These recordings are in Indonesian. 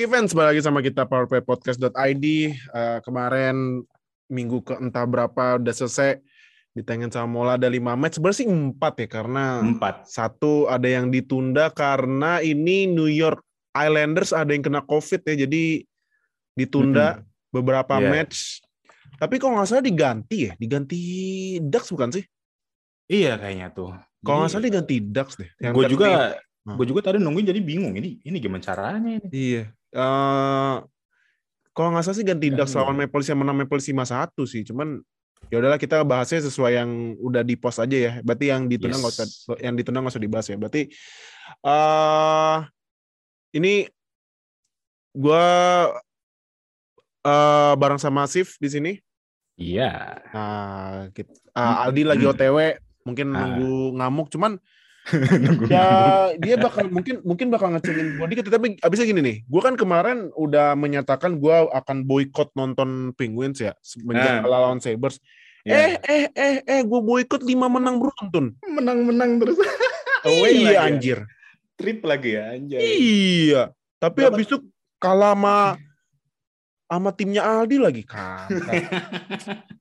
Halo Givens, balik lagi sama kita powerplaypodcast.id. Uh, kemarin minggu ke entah berapa udah selesai ditengin sama Mola ada lima match sebenarnya sih empat ya karena Empat. satu ada yang ditunda karena ini New York Islanders ada yang kena COVID ya jadi ditunda beberapa Iya. match. Tapi kok nggak salah diganti ya, diganti Ducks bukan sih? Iya kayaknya tuh. Kalau nggak salah diganti Ducks deh. Gue juga Hmm. gue juga tadi nungguin jadi bingung ini ini gimana caranya ini. Iya. Eh kalau nggak salah sih ganti Iya, Ducks lawan Maple Leafs yang menang Maple Leafs 5-1 sih. Cuman ya udahlah kita bahasnya sesuai yang udah di post aja ya. Berarti yang ditunda Yes. nggak usah yang ditunda nggak usah dibahas ya. Berarti eh ini gua eh bareng sama Sif di sini. Iya. Nah, kita, eh, Aldi lagi OTW, mungkin Ah. nunggu ngamuk cuman ya nunggu. dia bakal mungkin mungkin bakal ngecengin gue dikit tapi abisnya gini nih gue kan kemarin udah menyatakan gue akan boykot nonton Penguins ya semenjak Nah. kalah lawan Sabres eh Ya. eh eh eh gue boykot lima menang beruntun menang-menang terus. iya ya. anjir Trip lagi ya anjay. iya tapi habis itu kalah sama sama timnya Aldi lagi Ih,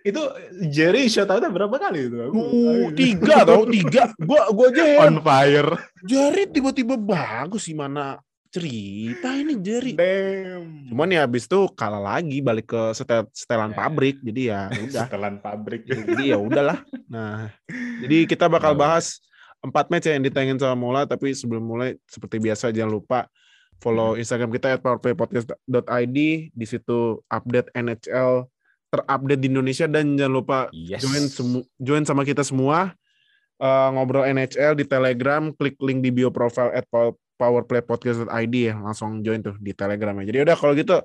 itu Jerry shutout berapa kali itu? Uh, tiga tau tiga gua gua aja heran. on fire. Jari tiba-tiba bagus sih mana cerita ini Jari. Damn. Cuman ya habis itu kalah lagi balik ke setel, setelan Ya. pabrik. Jadi ya udah. Setelan pabrik. jadi ya udahlah. Nah, jadi kita bakal bahas empat match ya yang ditayangin sama Mola. Tapi sebelum mulai seperti biasa jangan lupa follow Instagram kita at powerplaypodcast.id. Di situ update NHL terupdate di Indonesia dan jangan lupa Yes. join semu join sama kita semua eh, ngobrol NHL di Telegram, klik link di bio profile at pow- powerplaypodcast.id ya, langsung join tuh di Telegram ya. Jadi udah kalau gitu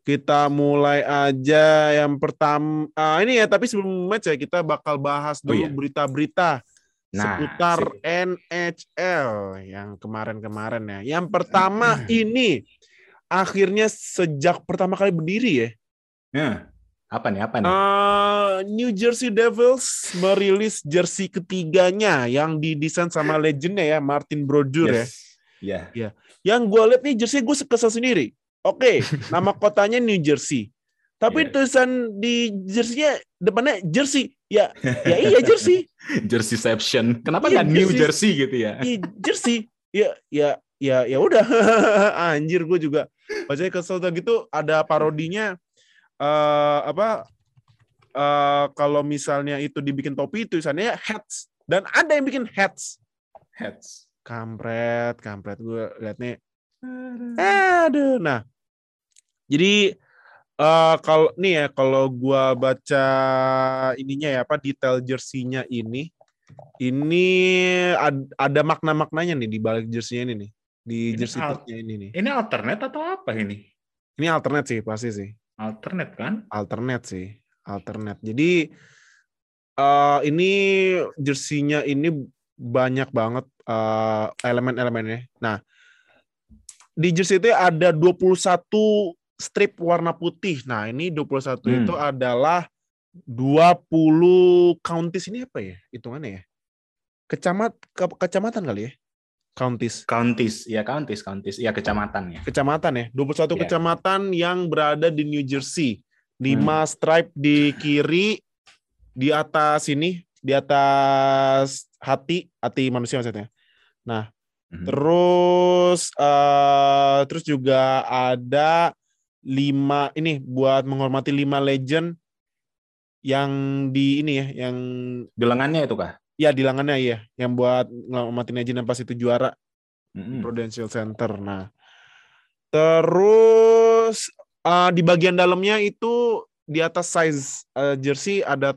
kita mulai aja yang pertama ah, ini ya tapi sebelum match ya kita bakal bahas Oh, dulu iya. berita-berita Nah, seputar sip. NHL yang kemarin-kemarin ya. Yang pertama ini akhirnya sejak pertama kali berdiri ya Nah, apa nih? Apa nih? Uh, New Jersey Devils merilis jersey ketiganya yang didesain sama legendnya ya Martin Brodeur ya. Yes. Ya. Yang gue lihat nih jersey gue kesel sendiri. Oke, nama kotanya New Jersey. Tapi Iya. tulisan di jersey-nya depannya jersey. Ya, ya iya jersey. Jerseyception. Kenapa Iya, New Jersey. Gitu ya? Iya jersey. Ya, ya, ya, ya udah. Anjir gue juga. Bacanya kesel gitu. Ada parodinya. eh apa? eh kalau misalnya itu dibikin topi tulisannya hats dan ada yang bikin hats. Heads. Kampret, kampret gue liatnya. Aduh, nah. Jadi eh kalau nih ya kalau gua baca ininya ya apa detail jersey-nya ini ini ad- ada makna-maknanya nih di balik jersey-nya ini nih. Di Ini jersey al- ini nih. Ini alternate atau apa ini? Ini alternate sih pasti sih. Alternate kan? Alternate sih. Alternate. Jadi eh ini jersey-nya ini banyak banget eh, elemen-elemennya. Nah, di jersey itu ada 21 strip warna putih. Nah, ini 21 Hmm. itu adalah 20 counties ini apa ya? Hitungannya ya? Kecamat ke- kecamatan kali ya? Counties. Counties, ya counties, counties, ya kecamatan ya. Kecamatan ya. 21 Iya. kecamatan yang berada di New Jersey. 5 stripe di kiri, di atas ini, di atas hati, hati manusia maksudnya. Mhm. Terus eh terus juga ada lima ini buat menghormati lima legend yang di ini ya, yang Di lengannya itu kah? ya di lengannya ya, yang buat menghormati legend yang pas itu juara Mhm. Prudential Center. Nah, terus eh, di bagian dalamnya itu di atas size eh, jersey ada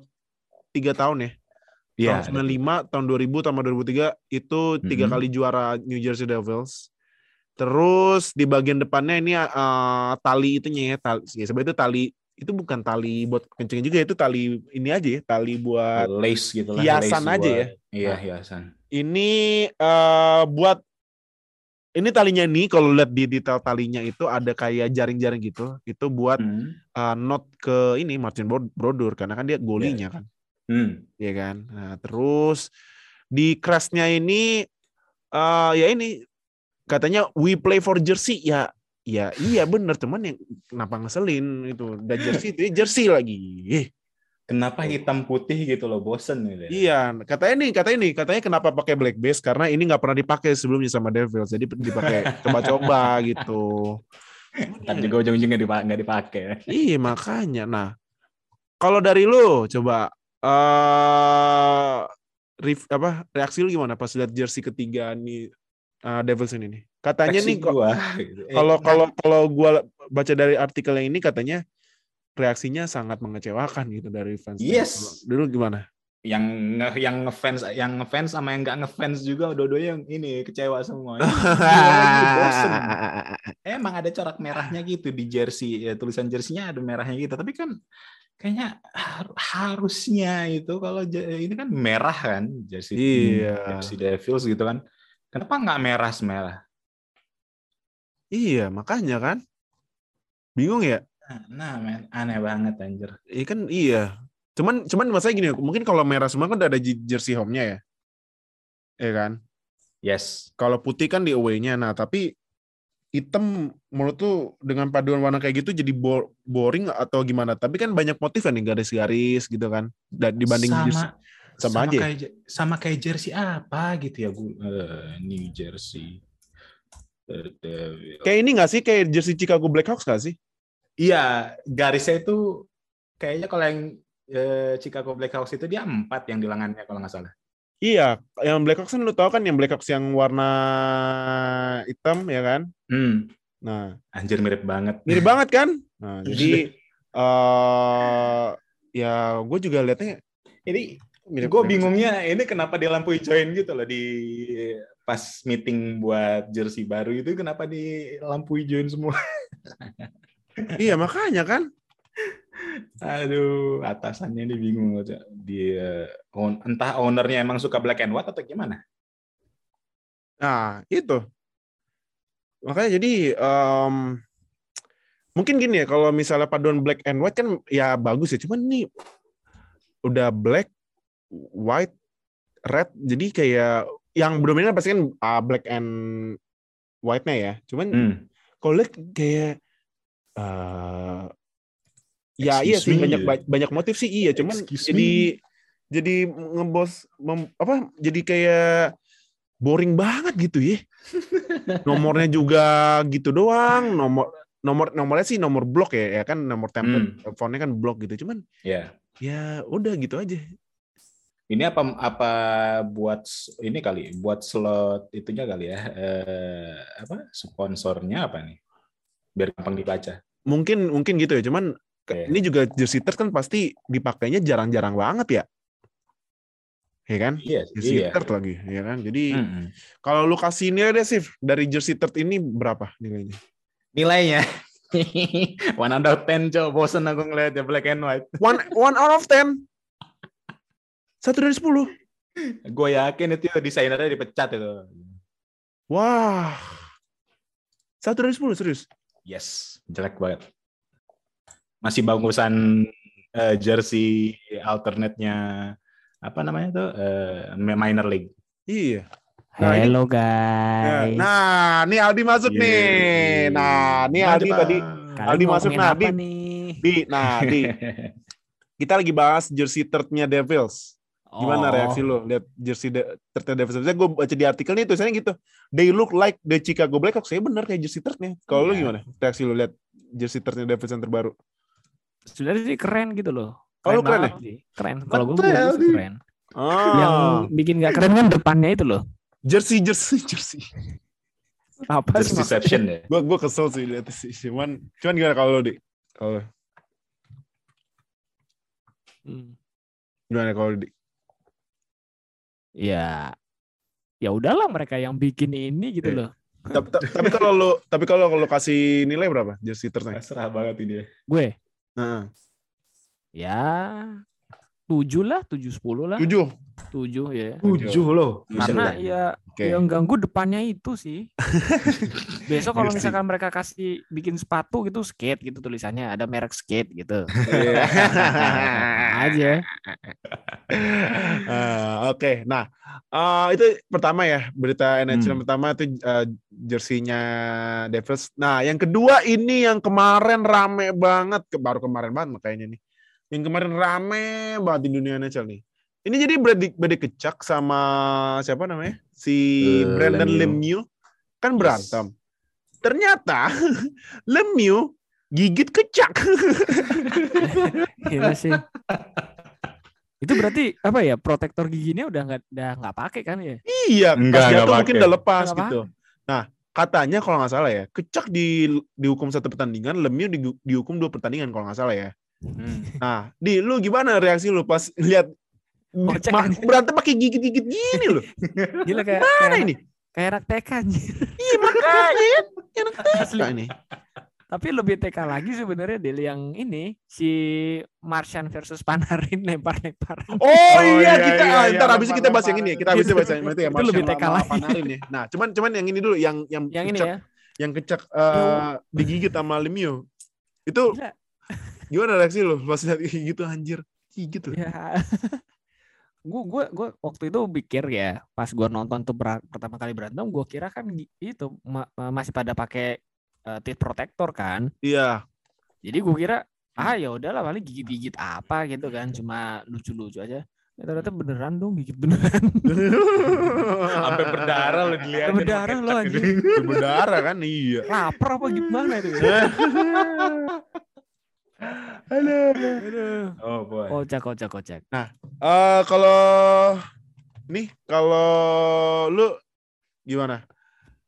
tiga tahun ya. Iya. tahun 95, tahun 2000, tahun 2003 itu tiga Mhm. kali juara New Jersey Devils. Terus di bagian depannya ini eh, tali itunya ya, tali, ya sebenarnya itu tali itu bukan tali buat kencengin juga itu tali ini aja ya, tali buat lace gitu lah. hiasan lace aja buat- ya. Iya, Nah. hiasan. ini eh buat ini talinya nih kalau lihat di detail talinya itu ada kayak jaring-jaring gitu. Itu buat Hmm. eh, not ke ini Martin Bro- Brodeur karena kan dia golinya kan. Hmm. ya kan. Nah, terus di crashnya ini eh ya ini katanya we play for jersey. Ya ya iya bener. Cuman yang kenapa ngeselin itu dan jersey itu jersey lagi. Eh, Kenapa hitam putih gitu loh, bosen gitu. ya. iya katanya nih katanya nih katanya kenapa pakai black base? Karena ini nggak pernah dipakai sebelumnya sama Devils jadi dipakai coba-coba gitu. Ntar juga ujung-ujungnya nggak dipakai. iya makanya. Nah kalau dari lu coba eh ref- apa reaksi lu gimana pas lihat jersey ketiga nih eh, Devils ini nih katanya Reaksi nih gua, gitu. Eh, kalau nah, kalau kalau gua baca dari artikel yang ini katanya reaksinya sangat mengecewakan gitu dari fans. Yes. Dulu gimana? yang nge yang ngefans yang ngefans sama yang nggak ngefans juga dua-duanya yang ini kecewa semua. Emang ada corak merahnya gitu di jersey, ya, tulisan jersey-nya ada merahnya gitu. Tapi kan kayaknya har- harusnya itu kalau ini kan merah kan jersey Iya. jersey Devils gitu kan. Kenapa nggak merah semerah? Iya, makanya kan. Bingung ya? Nah, men, aneh banget anjir. Iya kan iya. Cuman cuman masalahnya gini, mungkin kalau merah semua kan udah ada jersey home-nya ya. Iya kan? Yes. Kalau putih kan di away-nya. Nah, tapi hitam menurut tuh dengan paduan warna kayak gitu jadi bo- boring atau gimana? Tapi kan banyak motif kan nih garis-garis gitu kan. Dan dibanding sama jersey. Sama aja ya? kayak sama kayak jersey apa gitu ya gue New Jersey Devil. Kayak ini gak sih kayak jersey Chicago Blackhawks gak sih? iya garisnya itu kayaknya kalau yang eh, Chicago Blackhawks itu dia empat yang di lengannya kalau nggak salah Iya, yang Blackhawks kan lu tahu kan yang Blackhawks yang warna hitam ya kan? hmm. Nah, anjir mirip banget mirip banget kan? Nah, jadi eh ya gue juga liatnya ini. Gue bingungnya ini kenapa di lampu hijauin gitu loh di pas meeting buat jersey baru itu kenapa di lampu hijauin semua Iya, makanya kan. Aduh, atasannya ini bingung dia own- entah ownernya emang suka black and white atau gimana? Nah, itu. Makanya jadi em, mungkin gini ya kalau misalnya paduan black and white kan ya bagus ya, cuman ini udah black, white, red, jadi kayak yang dominan pasti kan ah, black and white-nya ya. Cuman Hmm. kalau lihat kayak eh ya iya sih me, banyak ya. banyak motif sih iya cuman Excuse jadi jadi ngebos mem- apa jadi kayak boring banget gitu ya nomornya juga gitu doang nomor nomor nomornya sih nomor blok ya ya kan nomor template fontnya kan blok gitu cuman Ya. ya udah gitu aja Ini apa apa buat ini kali, buat slot itunya kali ya. Eh, apa sponsornya apa nih? Biar gampang dibaca. mungkin mungkin gitu ya cuman Iya. ini juga jersey third kan pasti dipakainya jarang-jarang banget ya ya kan Iya, jersey iya. third lagi ya kan jadi Mm-mm. Kalau lu kasih nilai deh, Sif, dari jersey third ini berapa nilainya? Nilainya one out of ten, cok. Bosen aku ngeliatnya black and white. One, one out of ten. Satu dari sepuluh. Gue yakin itu desainernya dipecat itu. Wah. Satu dari sepuluh, serius. Yes, jelek banget. Masih bagusan eh, jersey alternate-nya apa namanya tuh eh, minor league. Iya. Nah, ini- Hello Nah, guys. Nah, nih Aldi masuk Iya. nih. Nah, nih Aldi Mantap. tadi. Kalian Aldi masuk, nah, Di. nih? Di, nah, Di. Kita lagi bahas jersey third-nya Devils. Gimana Oh, reaksi lu lihat jersey de- third-nya Devils? Misalnya gue baca di artikel nih tulisannya gitu. They look like the Chicago Blackhawks. Ya bener kayak jersey third-nya. Kalau lu Iya. gimana? Reaksi lu lihat jersey third-nya Devils yang terbaru? Sebenarnya sih keren gitu loh. Oh, lu keren banget sih. Keren. Kalau gue keren. Ah. Yang bikin gak keren kan depannya itu loh. jersey jersey jersey. Apa sih? maksudnya? Jerseyception ya. Gue gue kesel sih lihat sih. Cuman cuman gimana kalau lu di? Kalau lu? Hmm. gimana kalau lu di? Ya, ya udahlah mereka yang bikin ini gitu Iya. loh. tapi, tapi- tapi kalau lu tapi kalau kalau lu kasih nilai berapa jersey third-nya? Serah banget ini. Gue, Heeh. ya tujuh lah, tujuh sepuluh lah, Tujuh. tujuh ya. Tujuh loh. Karena ya Oke. yang ganggu depannya itu sih. Besok kalau misalkan mereka kasih bikin sepatu gitu skate gitu tulisannya ada merek skate gitu. Iya. aja. Eh, Oke, nah eh, itu pertama ya berita NHL Hmm. pertama itu eh, jersinya Devils. Nah, yang kedua ini yang kemarin rame banget, baru kemarin banget kayaknya nih. Yang kemarin rame banget di dunia NHL nih. Ini jadi Brady, Kecak sama siapa namanya? Si Eh, Brandon Lemieux. Lemieux kan Yes. berantem. Ternyata Lemieux gigit kecak. Gila sih. Itu berarti apa ya protektor giginya udah nggak udah nggak pakai kan ya? Iya, Enggak, pas enggak jatuh mungkin udah lepas Enggak gitu. Nah, katanya kalau nggak salah ya, kecak di dihukum satu pertandingan, Lemieux di, dihukum dua pertandingan kalau nggak salah ya. Hmm. Nah, di lu gimana reaksi lu pas lihat Kocak ma- kan? berantem pakai gigit-gigit gini loh. Gila kayak Mana kayak, ini? kayak anak TK anjir. Iya makanya kan. Enak Asli. TK ini. Tapi lebih TK lagi sebenarnya Del yang ini si Martian versus Panarin lempar-lempar. Oh, Oh, iya, iya, kita iya, ah, iya, ntar habis itu kita bahas yang ini ya. Kita habis itu bahas yang itu ya. Itu lebih TK lagi. Panarin ya. Nah, cuman cuman yang ini dulu yang yang Yang ini kecak, ya. yang kecak eh, digigit sama Lemieux. Itu Gila. gimana reaksi lu pas lihat gitu anjir? Gigit loh. Ya. gue gue gue waktu itu pikir ya pas gue nonton tuh ber- pertama kali berantem gue kira kan itu ma- masih pada pakai uh, teeth protector kan Iya. jadi gue kira ah ya udahlah paling gigit-gigit apa gitu kan cuma lucu-lucu aja Ya, ternyata beneran dong gigit beneran Sampai berdarah lo dilihat. Sampai berdarah lo, anjing. berdarah kan iya. lapar apa gimana itu ya? Aduh. Aduh. Oh boy. kocak kocak kocak Eh kalau nih kalau lu gimana?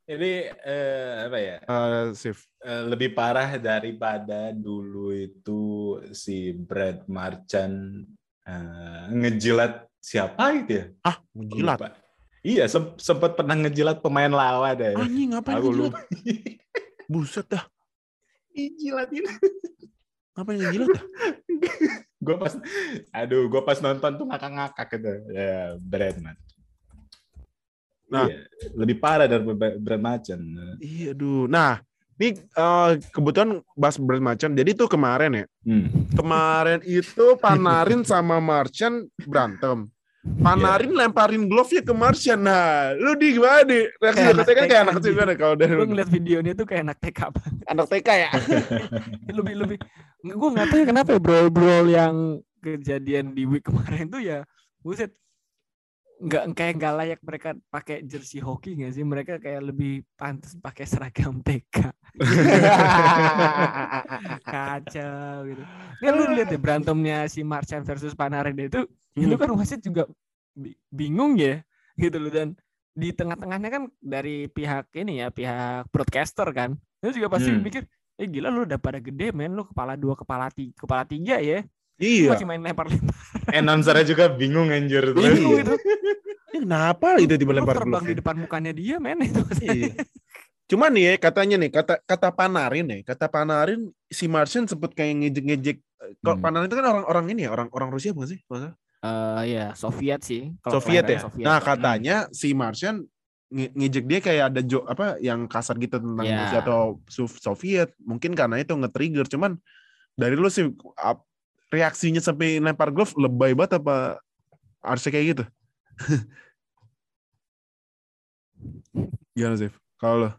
Jadi eh, apa ya? Eh Sif. Eh, lebih parah daripada dulu itu si Brad Marchand eh, ngejilat siapa gitu ya? Ah, menjilat. Lupa. Iya, sem- sempat pernah ngejilat pemain lawan deh. Anjing ngapain Aku ngejilat? lupa. Buset dah. Dijilatin. Ngapain ngejilat dah? gue pas, aduh, gue pas nonton tuh ngakak-ngakak gitu. Ya, Brad man. Nah. Iya, lebih parah dari Brad Marchand. Iya, aduh. Nah, ini eh, kebetulan bahas Brad Marchand. Jadi tuh kemarin ya. Hmm. Kemarin itu Panarin sama Marchand berantem. Panarin lemparin glove-nya ke Marchand. Nah, lu di gimana di? Reaksi Kayak lu anak katanya kan kayak anak kecil gimana kalau dari gue ngeliat videonya tuh kayak anak TK banget. anak TK ya? lebih lebih gue nggak tahu ya kenapa ya brawl brawl yang kejadian di week kemarin tuh ya buset nggak kayak nggak layak mereka pakai jersey hoki nggak sih? Mereka kayak lebih pantas pakai seragam TK kacau gitu. Kan lu lihat ya berantemnya si Marchand versus Panarin itu itu kan wasit juga bi- bingung ya gitu loh. Dan di tengah-tengahnya kan dari pihak ini ya pihak broadcaster kan itu juga pasti Hmm. mikir eh gila lu udah pada gede men. Lu kepala dua kepala tiga kepala tiga ya Iya. masih main lempar-lempar Announcernya juga bingung anjir. Iya. gitu Ini kenapa itu tiba lempar terbang di depan mukanya dia men itu Iya. Cuman nih ya, katanya nih kata kata Panarin nih, kata Panarin si Martian sempet kayak ngejek-ngejek. Kalau Hmm. Panarin itu kan orang-orang ini ya, orang-orang Rusia bukan sih? Maksudnya? Eh ya Soviet sih Kalau Soviet ya. Soviet. Nah, katanya si Martian nge- ngejek dia kayak ada jo apa yang kasar gitu tentang Ya. Rusia atau Soviet. Mungkin karena itu nge-trigger. Cuman dari lu sih reaksinya sampai lempar glove lebay banget apa harusnya kayak gitu? Gimana sih? Kalau lo?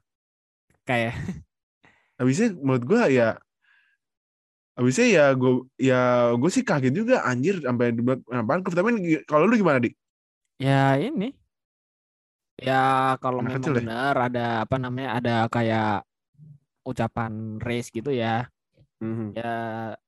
kayak Habisnya menurut gua ya habisnya ya gue ya gue sih kaget juga anjir sampai lempar glove. Tapi kalau lu gimana, Dik? ya ini ya kalau Anak memang kecil ya? benar ada apa namanya ada kayak ucapan race gitu ya ya ok-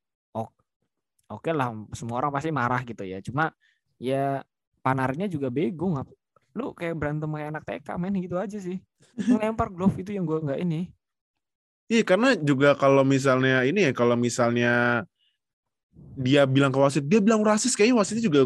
oke lah semua orang pasti marah gitu ya. Cuma ya panarnya juga bego ngap lu kayak berantem kayak anak TK main gitu aja sih. Ngelempar glove itu yang gua nggak ini. Iya karena juga kalau misalnya ini ya kalau misalnya dia bilang ke wasit dia bilang rasis kayaknya wasitnya juga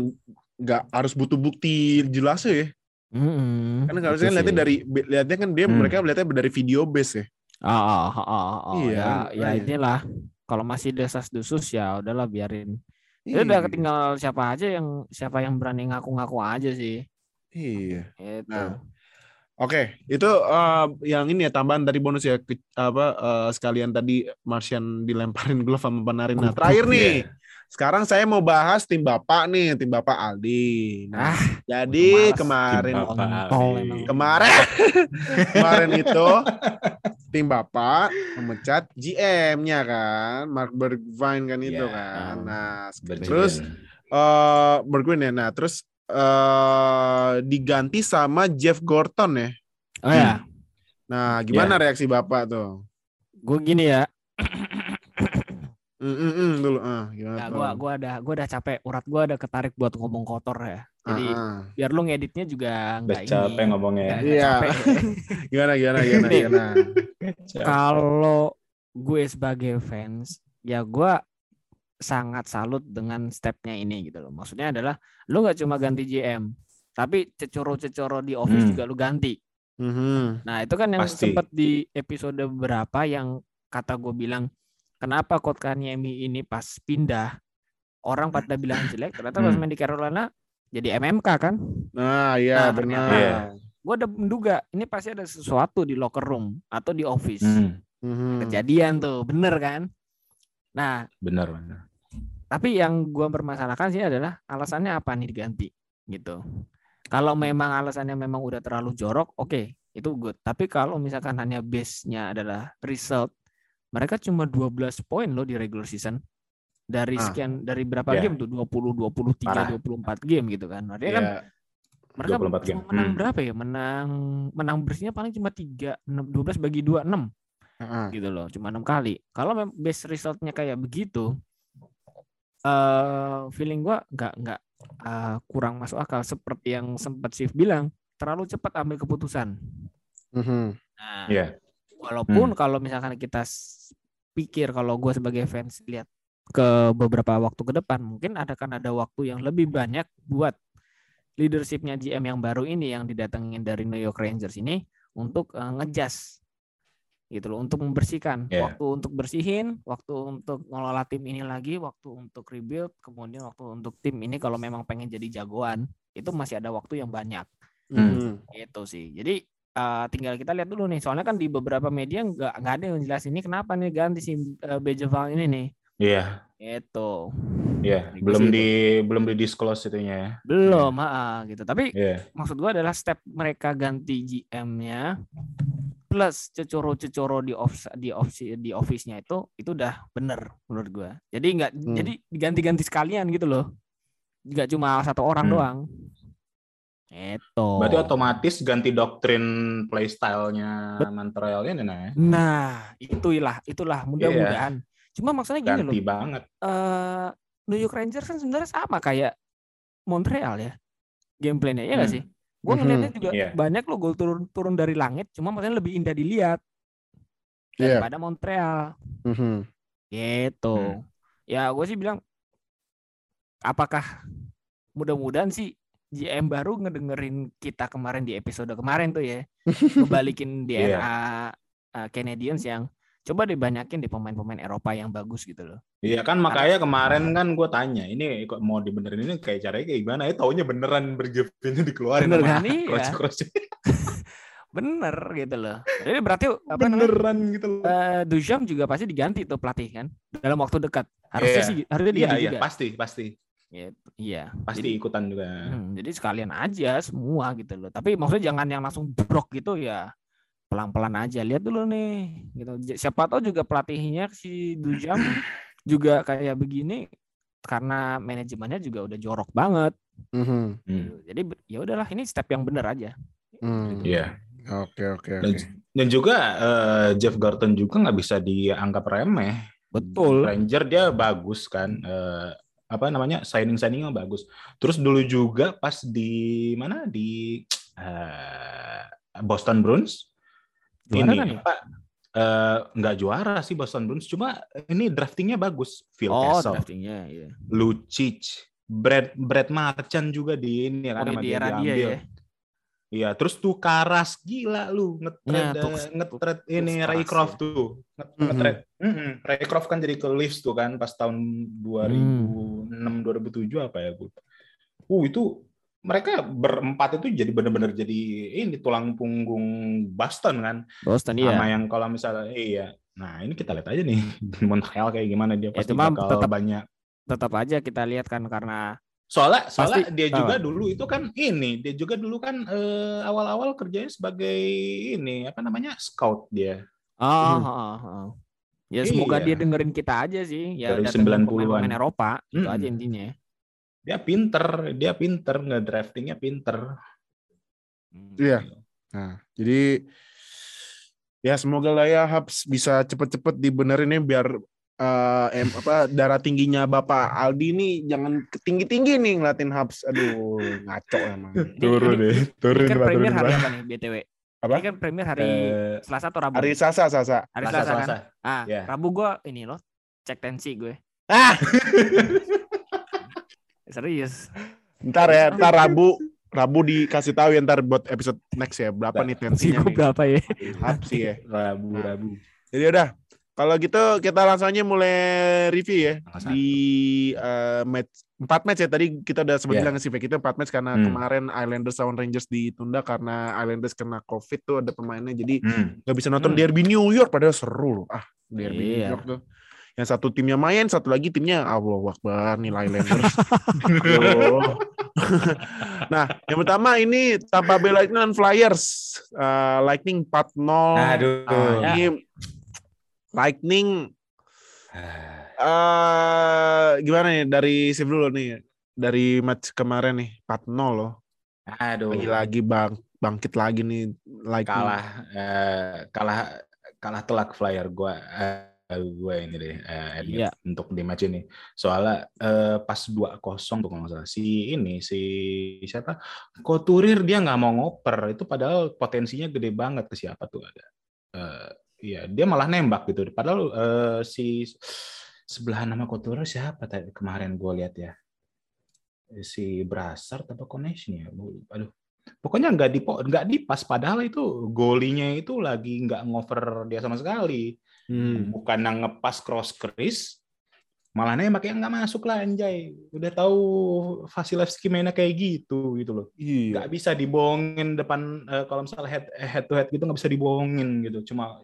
nggak harus butuh bukti jelas ya. Karena kalau Itu saya lihatnya dari lihatnya kan dia Hmm. mereka lihatnya dari video base ya. Oh, oh, oh, oh, oh, Iya, ya, ya makanya. inilah kalau masih desas desus ya udahlah biarin udah Iya. tinggal siapa aja yang siapa yang berani ngaku-ngaku aja sih. Iya. Itu. Nah, Oke, itu eh, yang ini ya tambahan dari bonus ya ke- apa eh, sekalian tadi Martian dilemparin glove sama Panarin. Nah, terakhir iya. nih. Sekarang saya mau bahas tim Bapak nih, tim Bapak Aldi. Nah, Ah, jadi kemarin kemarin kemarin itu tim Bapak memecat GM-nya kan, Mark Bergwijn kan itu Iya. kan. Nah, terus eh Bergwijn ya. Nah, terus eh diganti sama Jeff Gorton ya. Oh ya, Nah, gimana reaksi Bapak tuh? gue gini ya. Mm, mm, dulu ah gimana Ya, tuh? gua gua ada gua udah capek, urat gua ada ketarik buat ngomong kotor ya. Jadi Ah, ah. biar lu ngeditnya juga Udah nggak ini. capek ngomongnya. nggak- Iya. nggak capek. gimana gimana gimana gimana? Kalau gue sebagai fans, ya gua sangat salut dengan stepnya ini gitu loh. Maksudnya adalah lu nggak cuma ganti GM, tapi cecoro-cecoro di office Hmm. juga lu ganti. Mhm. Nah itu kan yang sempat di episode berapa yang kata gue bilang kenapa Kotkaniemi ini pas pindah orang pada bilang jelek ternyata pas Hmm. main di Carolina jadi MMK kan Nah, iya Nah, benar. Iya. gue udah menduga ini pasti ada sesuatu di locker room atau di office Hmm, Mhm. kejadian tuh bener kan nah benar benar. tapi yang gue permasalahkan sih adalah alasannya apa nih diganti gitu kalau memang alasannya memang udah terlalu jorok oke itu good tapi kalau misalkan hanya base-nya adalah result mereka cuma 12 poin loh di regular season dari Ah. sekian dari berapa Ya. game tuh 20 23 Parah. 24 game gitu kan artinya kan Iya. mereka 24 game. menang Hmm. berapa ya menang menang bersihnya paling cuma 3 6, 12 bagi 2 6 Ah, ah. gitu loh cuma enam kali kalau base resultnya kayak begitu eh feeling gua nggak nggak eh, kurang masuk akal seperti yang sempat Sif bilang terlalu cepat ambil keputusan Mhm. nah Iya. Walaupun kalau misalkan kita pikir kalau gue sebagai fans lihat ke beberapa waktu ke depan mungkin ada kan ada waktu yang lebih banyak buat leadershipnya GM yang baru ini yang didatengin dari New York Rangers ini untuk eh, ngejas gitu loh untuk membersihkan. Iya. waktu untuk bersihin waktu untuk ngelola tim ini lagi waktu untuk rebuild kemudian waktu untuk tim ini kalau memang pengen jadi jagoan itu masih ada waktu yang banyak. Mhm. itu sih. Jadi eh, tinggal kita lihat dulu nih soalnya kan di beberapa media nggak nggak ada yang jelas ini kenapa nih ganti si uh, Bejeval ini nih Iya, itu iya. Di Belum situ. di belum di disclose itunya ya. belum ah, gitu tapi Iya. maksud gua adalah step mereka ganti GM-nya plus cecoro-cecoro di off di off di office-nya itu itu udah bener menurut gua jadi nggak Hmm. jadi diganti-ganti sekalian gitu loh nggak cuma satu orang Hmm. doang itu Berarti otomatis ganti doktrin playstyle-nya Montreal ini nah. Nah, itulah, itulah mudah-mudahan. Cuma maksudnya gini loh, Ganti banget. eh New York Rangers kan sebenarnya sama kayak Montreal ya. Gameplaynya ya nggak Hmm. sih? Gue Mhm. ngeliatnya juga Iya. banyak lo gol turun turun dari langit, cuma maksudnya lebih indah dilihat Iya. daripada Montreal. Mhm. Gitu. Hmm. Ya gue sih bilang, apakah mudah-mudahan sih GM baru ngedengerin kita kemarin di episode kemarin tuh ya, ngebalikin Iya. DNA uh, Canadiens yang coba dibanyakin di pemain-pemain Eropa yang bagus gitu loh. Iya kan makanya kemarin kan gue tanya ini kok mau dibenerin ini kayak caranya kayak gimana ya taunya beneran bergepinnya dikeluarin Bener kan? Iya. coach-coach. Bener gitu loh. Jadi berarti apa namanya? beneran gitu loh. Uh, Duchamp juga pasti diganti tuh pelatih kan dalam waktu dekat. Harusnya Iya. sih harusnya Iya diganti iya juga. pasti pasti Gitu. Iya. pasti Jadi, ikutan juga. hmm, jadi sekalian aja semua gitu loh. Tapi maksudnya jangan yang langsung brok gitu ya. Pelan-pelan aja lihat dulu nih gitu. Siapa tahu juga pelatihnya si Duchamp juga kayak begini karena manajemennya juga udah jorok banget. Mhm. Hmm. gitu. Jadi ya udahlah ini step yang bener aja. Hmm. Iya. Oke oke Dan, oke. dan juga eh, Jeff Garton juga nggak bisa dianggap remeh. Betul. Ranger dia bagus kan. Eh, apa namanya signing signingnya bagus. Terus dulu juga pas di mana di eh, Boston Bruins Juara ini kan ya? apa eh, nggak juara sih Boston Bruins cuma ini draftingnya bagus Phil Oh, Kessel, draftingnya iya. Lucic, Brad Brad Marchand juga di ini kan Oh, sama di era dia ya. Iya, terus tuh Karas gila lu ngetret Nah, eh, ngetret Tux ini Karas Raycroft ya. tuh. Nget- Mhm. Ngetret. Mm-mm. Raycroft kan jadi ke Leafs tuh kan pas tahun 2006 2007 apa ya, Bu. Uh, itu mereka berempat itu jadi benar-benar jadi ini tulang punggung Boston kan. Boston Sama iya. yang kalau misalnya iya. Nah, ini kita lihat aja nih Montreal kayak gimana dia pasti cuma bakal tetap- banyak Tetap aja kita lihat kan karena Soalnya, soalnya Pasti- dia juga apa? dulu itu kan ini, dia juga dulu kan eh, awal-awal kerjanya sebagai ini apa namanya scout dia oh, Hmm. oh, oh, oh. Ya semoga Iya. dia dengerin kita aja sih. Ya Dari datengin 90-an. pemain-pemain Eropa itu Mm-mm. aja intinya. dia pinter, dia pinter nggak draftingnya pinter. Iya. Nah, jadi ya semoga lah ya Habs bisa cepet-cepet dibenerin ya biar eh, em, apa darah tingginya Bapak Aldi ini jangan tinggi-tinggi nih ngeliatin Habs. Aduh, ngaco emang. Turun deh, Ini kan premier hari apa nih BTW? Apa? Ini kan premier hari Eh, Selasa atau Rabu? Hari Sasa, Sasa. Hari Selasa, Selasa, kan? Selasa. Ah, Ya. Rabu gua ini loh, cek tensi gue. Ah, Serius. ntar ya, ntar Rabu Rabu dikasih tahu ya ntar buat episode next ya berapa nih Tensi tensinya gue nih. berapa ya? Habs sih ya. Rabu, Rabu. Jadi udah kalau gitu kita langsung aja mulai review ya Langsung. di eh, match empat match ya tadi kita udah sempat Yeah. bilang sih kita empat match karena Hmm. kemarin Islanders lawan Rangers ditunda karena Islanders kena COVID tuh ada pemainnya jadi Hmm. nggak bisa nonton Hmm. Derby New York padahal seru loh ah Derby New Iya. York tuh yang satu timnya main satu lagi timnya Allah Akbar nih Islanders nah yang pertama ini Tampa Bay Lightning dan Flyers Eh, Lightning 4-0 Aduh. Nah, Ya. ini Lightning eh gimana nih dari save dulu nih? Dari match kemarin nih 4-0 loh. Aduh. lagi-lagi bang bangkit lagi nih Lightning. Kalah eh, kalah kalah telak flyer gua eh, gue ini deh eh, admit Iya. untuk di match ini. Soalnya eh, pas 2-0 tuh kalau nggak salah si ini si siapa? Koturir dia nggak mau ngoper. Itu padahal potensinya gede banget ke siapa tuh ada. Eh, iya dia malah nembak gitu. Padahal eh, si sebelah nama Koturir siapa tadi kemarin gue lihat ya? Si Brasar apa connection ya? Aduh. Pokoknya nggak di nggak dipas. Padahal itu golinya itu lagi nggak ngover dia sama sekali. Hmm. bukan yang ngepas cross crease malah nembak yang nggak masuk lah anjay. Udah tahu Vasilevski mainnya kayak gitu gitu loh. Iya. Nggak bisa dibohongin depan eh, kalau misalnya head head to head gitu nggak bisa dibohongin gitu. Cuma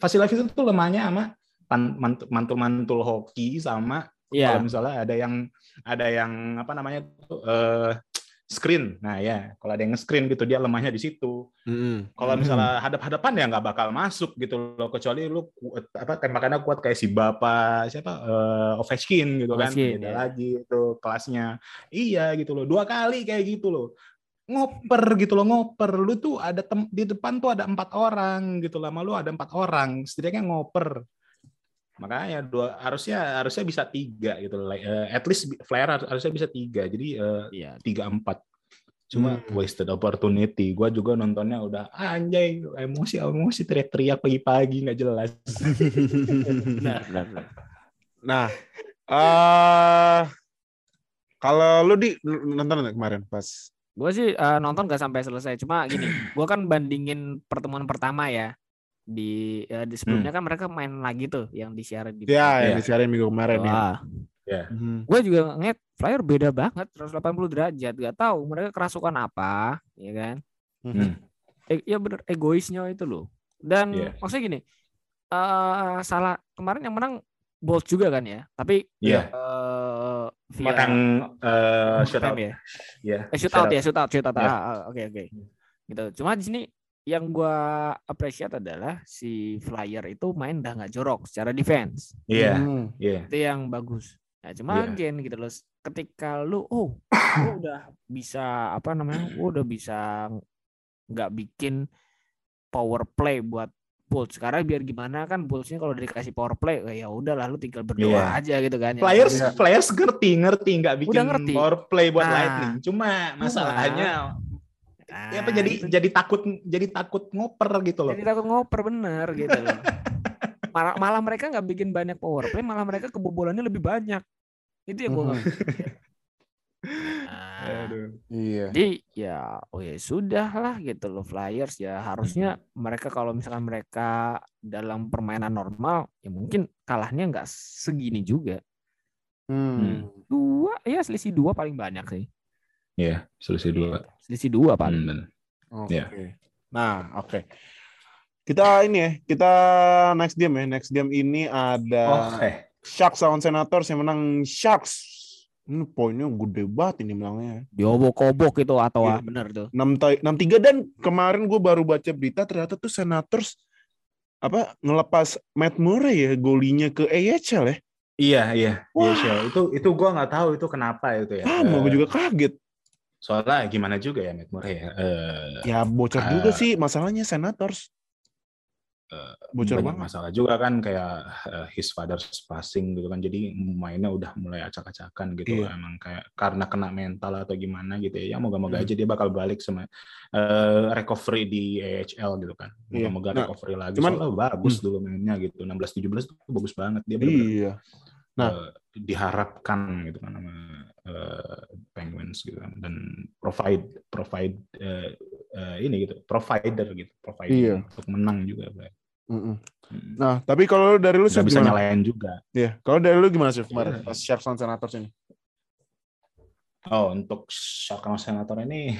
Vasilevski itu tuh lemahnya sama pan- mantul mantul mantul hoki sama Iya. kalau misalnya ada yang ada yang apa namanya tuh eh, screen nah ya kalau ada yang screen gitu dia lemahnya di situ Mm-mm. kalau misalnya hadap-hadapan ya nggak bakal masuk gitu loh kecuali lu kuat, apa tembakannya kuat kayak si bapak siapa eh, Ovechkin gitu kan Ovechkin, beda ya. lagi itu kelasnya iya gitu loh dua kali kayak gitu loh ngoper gitu loh ngoper lu tuh ada tem- di depan tuh ada empat orang gitu lama lu ada empat orang setidaknya ngoper makanya dua harusnya harusnya bisa tiga gitu loh. Like, eh, at least flare harus- harusnya bisa tiga jadi eh, Iya. tiga empat cuma Hmm. wasted opportunity gue juga nontonnya udah "Ah, anjay emosi emosi teriak-teriak pagi-pagi nggak jelas Benar, benar, benar. nah eh kalau lu di nonton nggak kemarin pas Gue sih eh, nonton gak sampai selesai. Cuma gini, gue kan bandingin pertemuan pertama ya di eh, di sebelumnya kan mereka main lagi tuh yang disiarin di ya yang Iya. disiarin minggu kemarin ya Wah, Mhm. gue juga ngeliat flyer beda banget 180 derajat gak tahu mereka kerasukan apa ya kan Mhm. eh, ya bener egoisnya itu loh dan Iya. maksudnya gini eh salah kemarin yang menang Bolt juga kan ya tapi Iya. eh via Menang eh, overtime shootout. ya ya eh shoot out ya shoot out shoot out Iya. Ah, ah, oke oke gitu cuma di sini yang gua appreciate adalah si flyer itu main udah nggak jorok secara defense iya Mhm. iya itu yang bagus. Nah, cuma Iya. again gitu loh. Ketika lu oh, lu udah bisa apa namanya? Lu udah bisa nggak bikin power play buat Bulls. Sekarang biar gimana kan Bulls-nya kalau udah dikasih power play ya udahlah lu tinggal berdoa Iya. aja gitu kan. ya. players Iya. players ngerti ngerti nggak bikin Udah ngerti. power play buat Nah. lightning cuma masalahnya Nah, ya apa jadi itu. jadi takut jadi takut ngoper gitu loh jadi takut ngoper bener gitu loh. malah, malah mereka nggak bikin banyak power play, malah mereka kebobolannya lebih banyak. Itu yang gue Mhm. Nah, Iya. jadi ya oh ya sudah lah gitu loh Flyers ya harusnya mereka kalau misalkan mereka dalam permainan normal ya mungkin kalahnya nggak segini juga Hmm. dua ya selisih dua paling banyak sih Iya, selisih dua. selisih dua paling Hmm. Oke. Iya. Nah, oke. Kita ini ya, kita next game ya. Next game ini ada Oke. Sharks lawan Senators yang menang Sharks. Ini poinnya gede banget ini bilangnya. diobok-obok itu atau Iya. bener tuh 6-3 dan kemarin gue baru baca berita ternyata tuh Senators apa ngelepas Matt Murray ya golinya ke AHL ya. Iya, iya. Wah. Iya. Itu itu gua nggak tahu itu kenapa itu ya. Ah, gue Eh, juga kaget. Soalnya gimana juga ya Matt Murray ya. Eh, Ya bocor Ah. juga sih masalahnya Senators. Eh, bocor banyak banget. masalah juga kan kayak eh, his father's passing gitu kan jadi mainnya udah mulai acak-acakan gitu Iya. emang kayak karena kena mental atau gimana gitu ya ya moga-moga Hmm. aja dia bakal balik sama eh, recovery di AHL gitu kan Iya. moga-moga Nah, recovery lagi cuman- soalnya bagus Hmm. dulu mainnya gitu 16-17 tuh bagus banget dia bener-bener Iya. Nah. eh, diharapkan gitu kan sama eh, Penguins gitu kan dan provide provide eh, eh, ini gitu provider gitu provide Iya. untuk menang juga Bray. Hmm. Nah, tapi kalau dari lu Chef, bisa nyalain juga. Iya, kalau dari lu gimana sih kemarin Iya. pas Sharks lawan Senators ini? Oh, untuk Shark sama Senator ini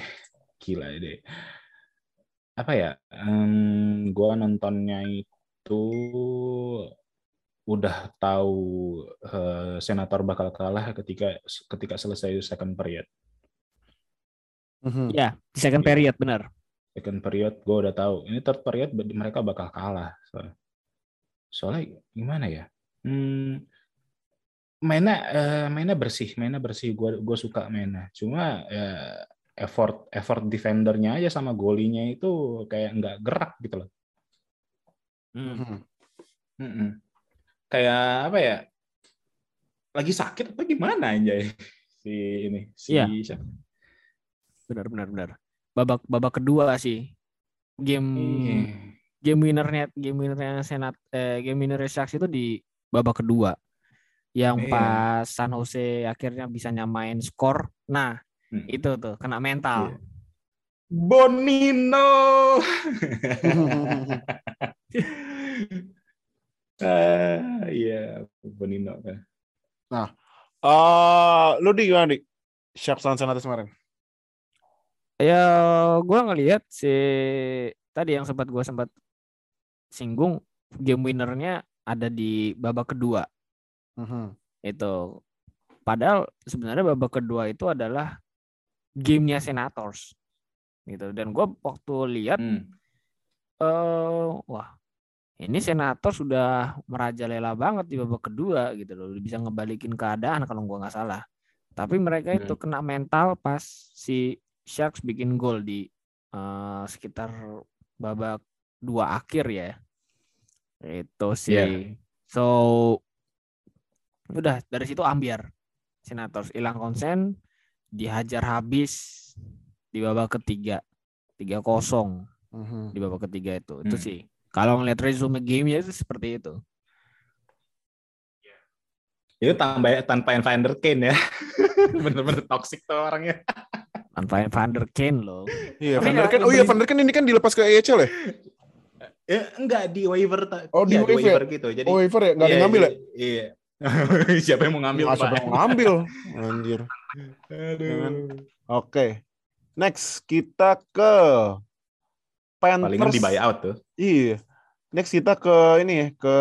gila deh. Apa ya? em, gua nontonnya itu udah tahu eh, Senator bakal kalah ketika ketika selesai second period. Mhm. ya di second Iya. period bener Second period gue udah tahu. Ini third period mereka bakal kalah. Soalnya, soalnya gimana ya? Hmm, mainnya eh, mainnya bersih, mainnya bersih. Gue gue suka mainnya. Cuma eh, effort effort defendernya aja sama golinya itu kayak nggak gerak gitu loh. Hmm. Mhm. Mm-mm. Kayak apa ya? Lagi sakit apa gimana aja si ini si Iya. siapa? bener bener bener babak babak kedua sih game Iya. game winnernya game winnernya senat eh, game winnernya Sharks itu di babak kedua yang Iya. pas San Jose akhirnya bisa nyamain skor nah Hmm. itu tuh kena mental Iya. Bonino. Ah, iya, Bonino kan. Eh, lu di gimana, Dik? Sharks lawan Senators kemarin? Ya gua ngelihat si tadi yang sempat gua sempat singgung game winnernya ada di babak kedua Mhm. itu padahal sebenarnya babak kedua itu adalah gamenya Senators gitu dan gue waktu lihat Hmm. eh wah ini Senator sudah merajalela banget di babak kedua gitu loh bisa ngebalikin keadaan kalau gua nggak salah tapi mereka itu Hmm. kena mental pas si Sharks bikin gol di eh, sekitar babak dua akhir ya itu sih Iya. so udah dari situ ambiar Senators hilang konsen dihajar habis di babak ketiga tiga kosong Mhm. di babak ketiga itu itu Hmm. sih kalau ngeliat resume gamenya itu seperti itu Itu tambah tanpa Evander Kane ya. Bener-bener toxic tuh orangnya. tanpa Van der Kane loh Iya, Van der Ken. Oh iya, Van der Ken ini kan dilepas ke AHL ya? Ya, enggak di waiver Oh, di iya, waiver. gitu. Jadi Oh, waiver ya? Nggak ada iya, ngambil ya? Iya. Siapa yang mau ngambil, Ah, Pak? siapa yang mau ngambil? Anjir. Aduh. Oke. Next, kita ke Panthers. Palingan di buyout tuh. Iya. Next kita ke ini ya, ke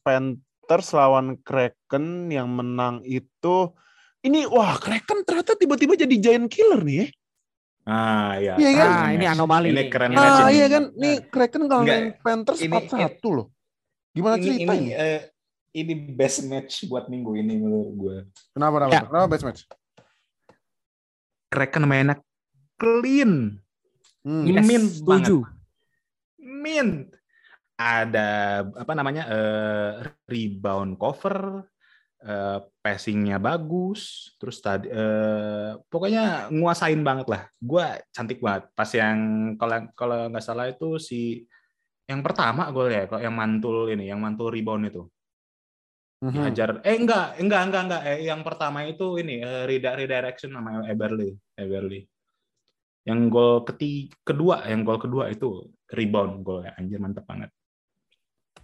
Panthers lawan Kraken yang menang itu ini wah Kraken ternyata tiba-tiba jadi giant killer nih ya. Ah, iya. Iya kan? Ah, ini match. anomali Ini nih. keren Ini match Ah ini. iya kan, nih Kraken Enggak, ngalahin Panthers ini- 4-1 loh. Gimana ini cerita ini ini? eh, ini best match buat minggu ini menurut gue. Kenapa, kenapa? Ya. Kenapa best match? Kraken mainnya clean, Hmm. Yes. Min setuju mint. Ada apa namanya eh, rebound cover, eh, passingnya bagus, terus tadi eh, pokoknya nguasain banget lah. Gua cantik banget. Pas yang kalau kalau nggak salah itu si yang pertama gue ya, kalau yang mantul ini, yang mantul rebound itu. Mhm. dihajar. Eh enggak, enggak, enggak, enggak. Eh, yang pertama itu ini reda- redirection namanya Eberly, Eberly. Yang gol ketiga, kedua, yang gol kedua itu rebound gol anjir mantep banget.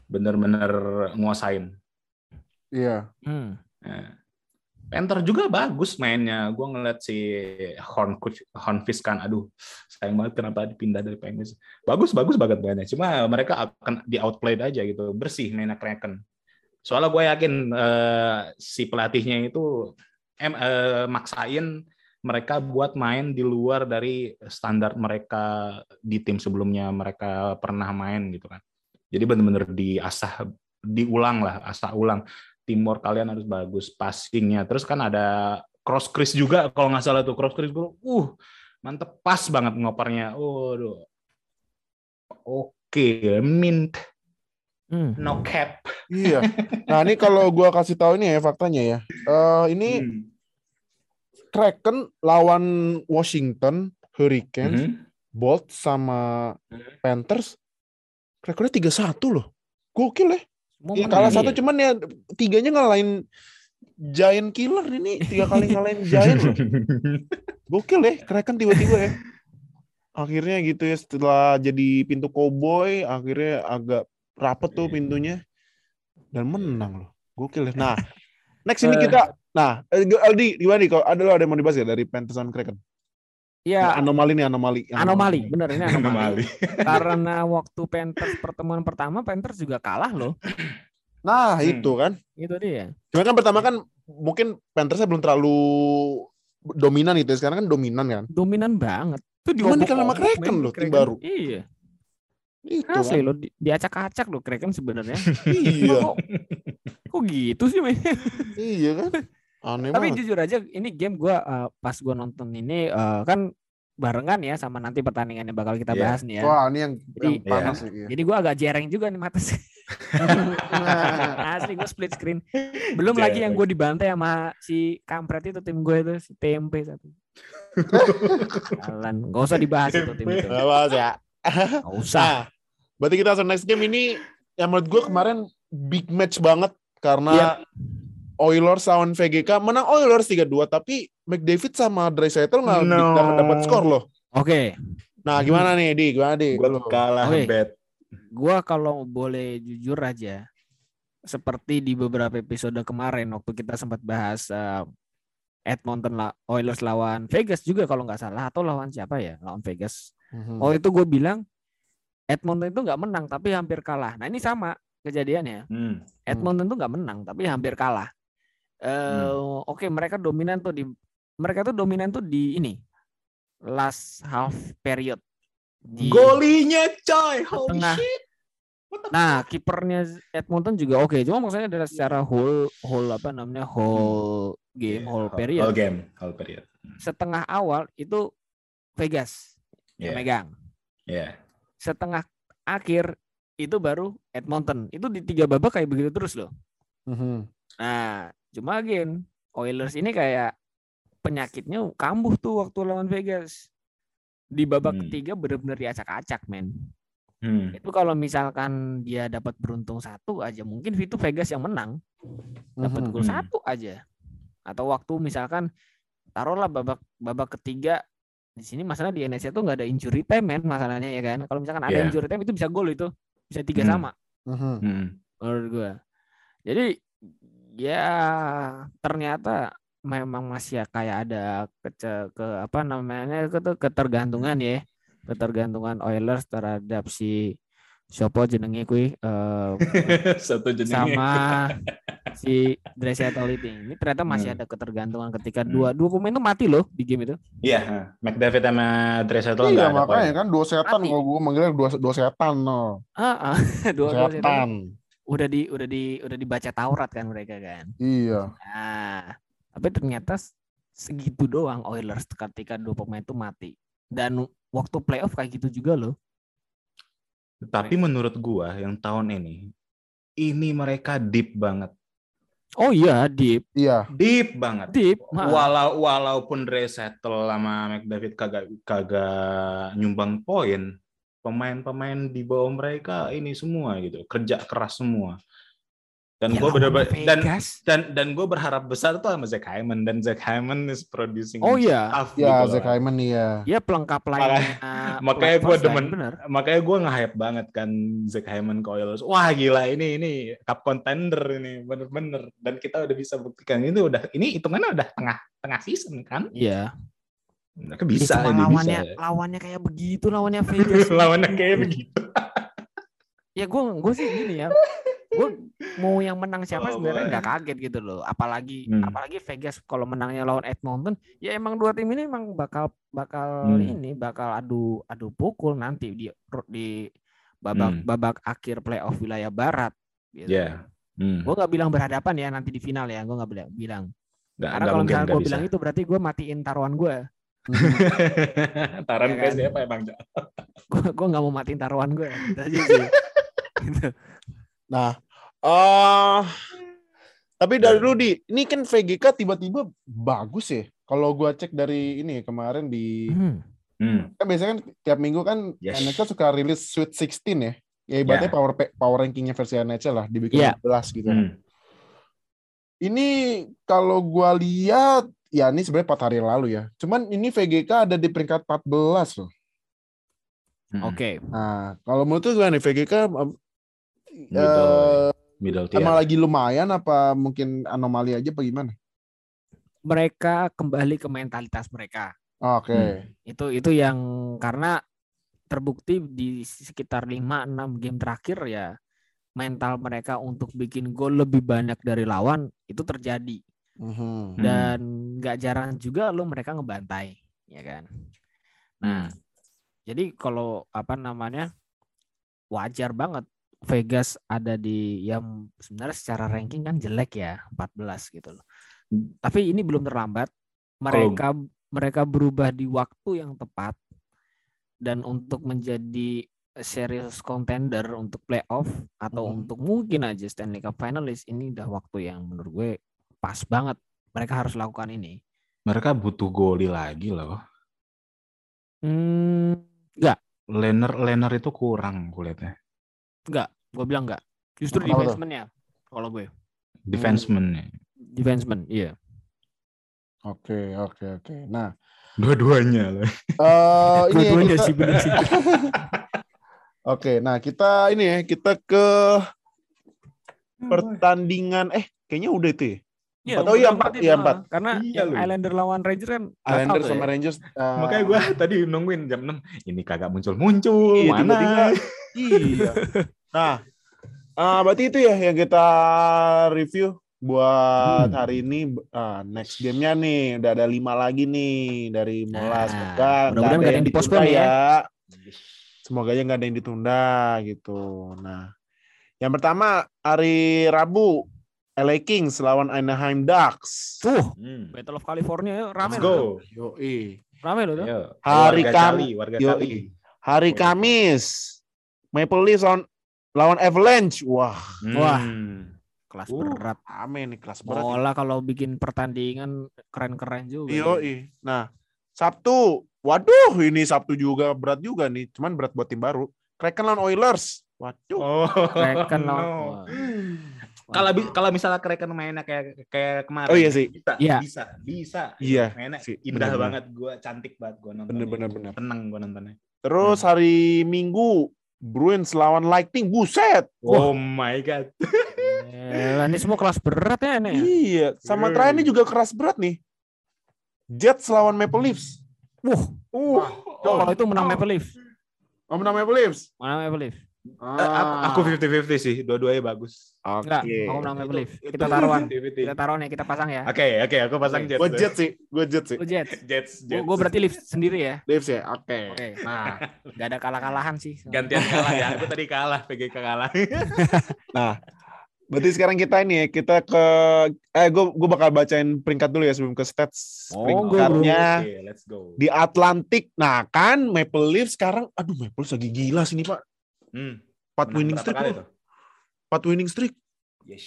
Bener-bener nguasain. Iya. Hmm. Nah, Panther juga bagus mainnya. Gue ngeliat si Hornquist, Hornfist kan, aduh sayang banget kenapa dipindah dari Penguins. Bagus, bagus banget mainnya. Cuma mereka akan di outplayed aja gitu, bersih mainnya Kraken. Soalnya gue yakin eh, si pelatihnya itu em, eh, maksain mereka buat main di luar dari standar mereka di tim sebelumnya mereka pernah main gitu kan. Jadi benar-benar diasah, diulang lah, asah ulang timur kalian harus bagus passingnya terus kan ada cross crease juga kalau nggak salah tuh cross crease gue uh mantep pas banget ngopernya waduh oke mint Hmm. no cap Iya. Nah, ini kalau gua kasih tahu ini ya faktanya ya. Eh ini Hmm. Kraken lawan Washington, Hurricanes, Mhm. Bolt sama Panthers. Krakennya 3-1 loh. Gokil ya. Iya menang, kalah iya. satu cuman ya tiganya ngalahin Giant Killer ini tiga kali ngalahin Giant. Gokil ya, Kraken tiba-tiba ya. Akhirnya gitu ya setelah jadi pintu cowboy, akhirnya agak rapet tuh Iya. pintunya dan menang loh. Gokil ya. Nah, next ini kita nah, eh, Aldi gimana nih kalau ada lo ada yang mau dibahas ya dari sama Kraken? Iya, anomali nih anomali. anomali, bener ini anomali. Anomali. Karena waktu Panthers pertemuan pertama Panthers juga kalah loh. Nah, Hmm. itu kan. Itu dia. Cuma kan pertama kan mungkin Panthersnya belum terlalu dominan itu. Sekarang kan dominan kan. Dominan banget. Itu Cuman diobok-obok, dikalahkan sama Kraken loh, tim baru. Iya. Itu Asli kan. loh, di- diacak-acak loh Kraken sebenarnya. Iya. kok, kok gitu sih iya kan. Aneh Tapi banget. jujur aja ini game gua eh, pas gua nonton ini eh, kan barengan ya sama nanti pertandingan yang bakal kita Iya. bahas nih ya. Wah, ini yang, Jadi- yang panas sih. iya. Jadi gua agak jereng juga nih mata sih. Asli gue split screen. Belum Jereng. lagi yang gue dibantai sama si kampret itu tim gue itu si TMP satu. Jalan, gak usah dibahas itu tim itu. Gak ya. Gak usah. Nah, berarti kita langsung next game ini yang menurut gue kemarin big match banget karena Iya. Oilers lawan VGK menang Oilers 3-2 tapi McDavid sama Draisaitl nggak No. dapat dapat skor loh. Oke, Nah, gimana nih, Di? Gimana, Di? Gue Lu. kalah Oke. bet. gue kalau boleh jujur aja, seperti di beberapa episode kemarin waktu kita sempat bahas eh, Edmonton la Oilers lawan Vegas juga kalau nggak salah atau lawan siapa ya lawan Vegas. Mhm. Oh itu gue bilang Edmonton itu nggak menang tapi hampir kalah. Nah ini sama kejadiannya. Hmm. Edmonton tuh nggak menang tapi hampir kalah. Eh oke mereka dominan tuh di mereka tuh dominan tuh di ini last half period. Di, Golinya coy, holy Setengah. shit. Nah kipernya Edmonton juga oke. Cuma maksudnya dari secara whole whole apa namanya whole game whole period Whole game, whole period. setengah awal itu Vegas yang Iya. megang. Iya. Setengah akhir itu baru Edmonton. Itu di tiga babak kayak begitu terus loh. Mhm. Nah, cuma again Oilers ini kayak penyakitnya kambuh tuh waktu lawan Vegas. Di babak Hmm. ketiga benar-benar diacak-acak, men. Hmm. Itu kalau misalkan dia dapat beruntung satu aja, mungkin itu Vegas yang menang. Dapat Mhm. gol Hmm. satu aja. Atau waktu misalkan taruhlah babak babak ketiga di sini masalah di NHL tuh nggak ada injury time men masalahnya ya kan. Kalau misalkan ada Iya. injury time itu bisa gol itu. Bisa tiga Hmm. sama Mhm. Hmm. menurut gua. Jadi ya ternyata memang masih kayak ada kece, ke apa namanya ke- ketergantungan ya ketergantungan Oilers terhadap si Sopo jenenge kui eh, Satu sama si Draisaitl itu. Ini ternyata masih Hmm. ada ketergantungan ketika Hmm. dua dua pemain itu mati loh di game itu. Iya, McDavid sama Draisaitl Iya, nggak ada makanya poin. kan dua setan kalau gue manggilnya dua dua setan no. Ah, ah. dua gol itu Setan. Udah di udah di udah dibaca Taurat kan mereka kan. Iya. Nah, tapi ternyata segitu doang Oilers ketika dua pemain itu mati. Dan waktu playoff kayak gitu juga loh. Tapi menurut gua yang tahun ini ini mereka deep banget. Oh iya, deep, Iya. Deep banget. deep. Walau walaupun Draisaitl sama McDavid kagak kagak nyumbang poin, pemain-pemain di bawah mereka ini semua gitu, kerja keras semua. Dan Ya, gue bener dan dan dan gue berharap besar tuh sama Zach Hyman dan Zach Hyman is producing Oh iya. stuff Ya, gitu Zach loh. Hyman nih ya. Pelengkap lainnya. makanya gua Force demen. lain, bener. Makanya gue nge-hype banget kan Zach Hyman ke Oilers. Wah gila ini ini cup contender ini bener-bener dan kita udah bisa buktikan ini udah ini hitungannya udah tengah tengah season kan. Iya. Mereka Ya, bisa ini lawannya bisa. lawannya kayak begitu lawannya Vegas. Lawannya kayak begitu. ya gue gue sih gini ya. Gue mau yang menang siapa Oh, sebenarnya nggak kaget gitu loh. Apalagi Hmm. apalagi Vegas kalau menangnya lawan Edmonton, ya emang dua tim ini emang bakal bakal Hmm. ini bakal adu adu pukul nanti di di babak Hmm. babak akhir playoff wilayah barat. Gitu. Ya. Hmm. Gue nggak bilang berhadapan ya nanti di final ya. Gue nggak bilang bilang. Nggak- Karena kalau misalnya gue bilang itu berarti gue matiin taruhan gue. Taran Iya kayak kan? siapa emang? Gue gue nggak mau matiin taruhan gue. Gitu sih. Gitu. Nah, eh tapi dari dulu di ini kan VGK tiba-tiba bagus ya. Kalau gua cek dari ini kemarin di Hmm. Hmm. kan biasanya kan tiap minggu kan Yes. NHL suka rilis Sweet 16 ya. Ya ibaratnya Ya. power power rankingnya versi NHL lah dibikin Iya. 12 gitu. Hmm. Ini kalau gua lihat ya ini sebenarnya 4 hari lalu ya. Cuman ini VGK ada di peringkat 14 loh. Hmm. Oke. Nah, kalau menurut gimana nih VGK Middle, eh, middle tier. emang lagi lumayan apa mungkin anomali aja apa gimana? Mereka kembali ke mentalitas mereka. Oke. Hmm. Itu itu yang karena terbukti di sekitar 5-6 game terakhir ya mental mereka untuk bikin gol lebih banyak dari lawan itu terjadi Hmm. dan nggak jarang juga lo mereka ngebantai ya kan. Nah, Hmm. jadi kalau apa namanya wajar banget Vegas ada di yang sebenarnya secara ranking kan jelek ya 14 gitu loh. Tapi ini belum terlambat. Mereka mereka berubah di waktu yang tepat dan untuk menjadi serious contender untuk playoff atau Mhm. untuk mungkin aja Stanley Cup finalist ini udah waktu yang menurut gue pas banget. Mereka harus lakukan ini. Mereka butuh goli lagi loh. Hmm, Lener Lener itu kurang kulitnya. gue bilang enggak. Justru Kenapa tuh? defenseman-nya kalau gue. Defenseman nih. Defenseman, iya. Oke, oke, oke. Nah, Dua-duanya loh. eh ini ya Dua-duanya kita- sih bener sih. Oke, nah kita ini ya, kita ke pertandingan eh kayaknya udah itu ya. Iya, Empat. Oh iya, empat. itu, Iya, ah. empat. Karena Iya, yang. Islander lawan Ranger kan Islanders batal sama ya. Rangers. eh, Makanya gue tadi nungguin jam 6. Ini kagak muncul-muncul. Iya, Mana? tiba-tiba. iya. Nah, eh, berarti itu ya yang kita review buat Hmm. hari ini. Ah, next gamenya nih udah ada lima lagi nih dari Mola. Nah, Semoga mudah-mudahan nggak ada yang dipospon ya. Semoga aja nggak ada yang ditunda gitu. Nah, yang pertama hari Rabu LA Kings lawan Anaheim Ducks. Tuh, Hmm. Battle of California ya, rame Let's loh. go. Yo, Rame loh. Hari Kam- Cali, warga Yo. Hari Oh, iya. Kamis Maple Leafs lawan lawan Avalanche. Wah, Hmm. Wah. Kelas Uh, berat. ame nih kelas berat. Bola kalau bikin pertandingan keren-keren juga. Yo, Nah, Sabtu. Waduh, ini Sabtu juga berat juga nih. Cuman berat buat tim baru. Kraken lawan Oilers. Waduh. Oh, Kraken no. lawan. Wah. Kalau bi- kalau misalnya Kraken mainnya kayak kayak kemarin. Oh iya sih. Bisa, Iya. bisa, bisa. Iya, Mainnya sih. indah Bener-bener. banget gua, cantik banget gua nonton. Bener-bener bener. Tenang gua nontonnya. Terus hari Minggu Bruins lawan Lightning. Buset. Oh my god. Ini semua kelas berat ya ini. ya? Iya, sama Iya. terakhir ini juga keras berat nih. Jets lawan Maple Leafs. Wah, Uh. oh, kalau itu menang Maple Leafs. Oh, menang Maple Leafs. Menang Maple Leafs. Eh, aku aku 50-50 sih, dua-duanya bagus. Oke. aku menang Maple Leafs. Itu- Kita taruhan. 50-50. Kita taruhan ya, kita pasang ya. Oke, oke, aku pasang Jets. Gue Jets sih, gue Jets sih. Lu Jets. Jets, Jets. Gue berarti Leafs sendiri ya. Leafs ya, oke. Oke. Nah, nggak ada kalah-kalahan sih. gantian kalah ya. Aku tadi kalah, PGK kalah. Nah, berarti sekarang kita ini ya, kita ke eh gue gue bakal bacain peringkat dulu ya sebelum ke stats Oh, peringkatnya Oke, let's go. di Atlantik. Nah, kan Maple Leafs sekarang aduh Maple Leafs lagi gila sini, Pak. Hmm. 4 menang winning streak loh. 4 winning streak. Yes.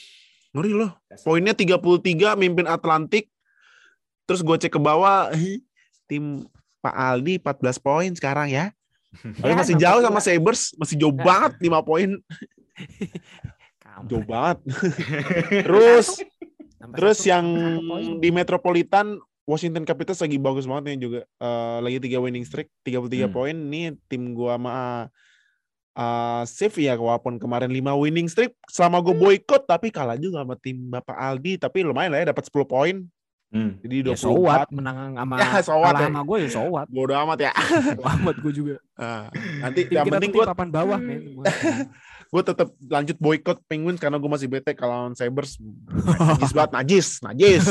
Ngeri loh. Poinnya 33 mimpin Atlantik. Terus gue cek ke bawah tim Pak Aldi 14 poin sekarang ya. Tapi Ya, masih nomor jauh sama Sabres, masih jauh Nah. banget 5 poin. Jauh banget. terus terus satu- yang di Metropolitan Washington Capitals lagi bagus banget nih juga. Eh, lagi tiga winning streak, 33 Hmm. poin. Nih tim gua sama uh, save ya walaupun kemarin 5 winning streak selama gue boykot tapi kalah juga sama tim Bapak Aldi tapi lumayan lah ya dapat 10 poin. Hmm. Jadi ya 24. so what menang sama Ya, so what kalah ya. sama gue ya so what. Bodo amat ya. Bodo amat gue juga. Nah, nanti Tim yang kita penting gue papan bawah men. gue tetap lanjut boykot Penguins karena gue masih bete kalau lawan Sabres najis banget najis najis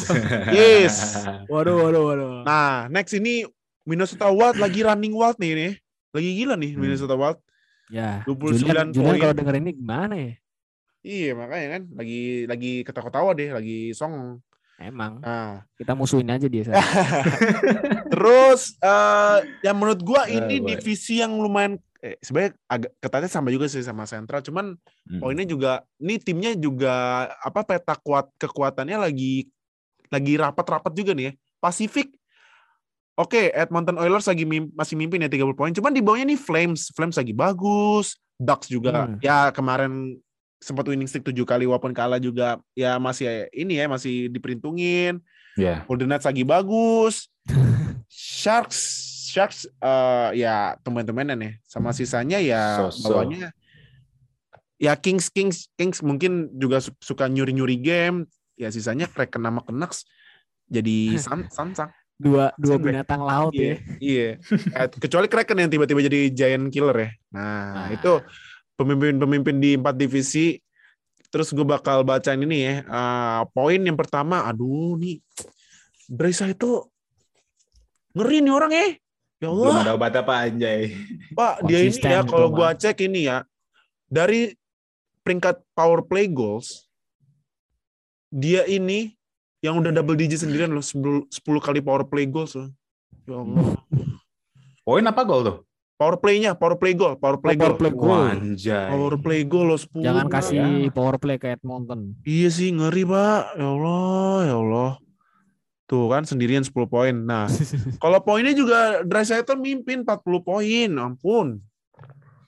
yes waduh waduh waduh. nah next ini Minnesota Wild lagi running wild nih nih lagi gila nih Hmm. Minnesota Wild Ya, 29 Julian, Julian poin. kalau denger ini gimana ya? iya makanya kan lagi lagi ketawa-ketawa deh lagi song Emang nah kita musuhin aja dia. Terus eh yang menurut gue Eh, ini boy. divisi yang lumayan eh, sebenarnya agak ketatnya sama juga sih sama Central cuman Hmm. poinnya juga ini timnya juga apa peta kuat kekuatannya lagi lagi rapat-rapat juga nih ya. Pacific Oke, Edmonton Oilers lagi mim- masih mimpin ya 30 poin. Cuman di bawahnya nih Flames, Flames lagi bagus. Ducks juga Hmm. ya kemarin sempat winning streak 7 kali walaupun kalah juga ya masih ini ya masih diperhitungin. Ya. Golden Knights lagi bagus. Sharks Sharks eh, ya teman-temanan ya. Sama sisanya ya So-so. bawahnya ya Kings Kings Kings mungkin juga su- suka nyuri-nyuri game. Ya sisanya Kraken sama Canucks jadi sansang. Dua dua Sampai. binatang laut Iya. ya. Iya. Eh, Kecuali Kraken yang tiba-tiba jadi giant killer ya. Nah, Nah. itu pemimpin-pemimpin di empat divisi. Terus gue bakal bacain ini ya. Eh, poin yang pertama, aduh nih. Brisa itu ngeri nih orang ya. Ya Belum Allah, ada obat apa anjay. Pak, dia ini ya kalau gua cek ini ya dari peringkat power play goals dia ini yang udah double digit sendirian loh 10, 10 kali power play goals loh. Ya Allah. Poin apa gol tuh? Power play-nya, power play goal, power play Power goal. play goal. Anjay. Power play goal loh 10. Jangan Bang. kasih Ya. power play ke Edmonton. Iya sih ngeri, Pak. Ya Allah, ya Allah. Tuh kan sendirian 10 poin. Nah, kalau poinnya juga Draisaitl mimpin 40 poin. Ampun.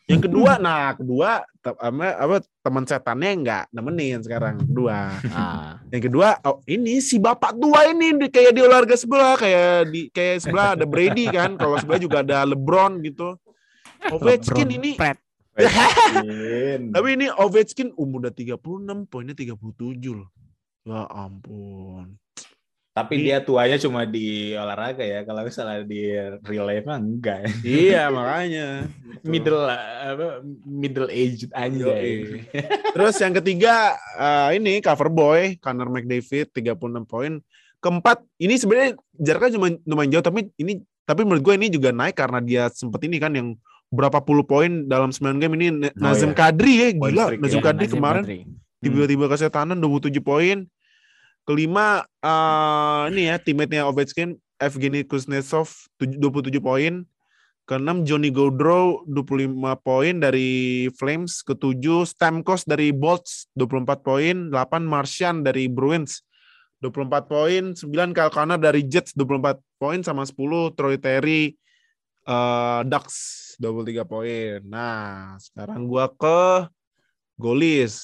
Yang kedua, nah kedua te- apa, apa teman setannya nggak nemenin sekarang kedua. Ah, Yang kedua, oh, ini si bapak tua ini di- kayak di olahraga sebelah, kayak di kayak sebelah ada Brady kan, kalau sebelah juga ada LeBron gitu. Ovechkin LeBron ini, tapi ini Ovechkin umur udah 36, poinnya 37 loh. Ya ampun. Tapi dia tuanya cuma di olahraga ya. Kalau misalnya di real life mah enggak. ya. iya makanya. Middle apa middle aged. Yoi. Terus yang ketiga eh, ini cover boy Connor McDavid 36 poin. Keempat ini sebenarnya jaraknya cuma lumayan jauh tapi ini tapi menurut gue ini juga naik karena dia sempet ini kan yang berapa puluh poin dalam 9 game ini Oh, Nazem iya. Kadri ya gila Nazem ya. Kadri Nazem kemarin tiba-tiba kesetanan 27 poin. Kelima eh, ini ya teammate-nya Ovechkin Evgeny Kuznetsov tuj- 27 poin. Keenam Johnny Gaudreau 25 poin dari Flames. Ketujuh Stamkos dari Bolts 24 poin. 8 Martian dari Bruins 24 poin. 9 Kyle Connor dari Jets 24 poin sama 10 Troy Terry eh, Ducks 23 poin. Nah, sekarang gua ke goalis.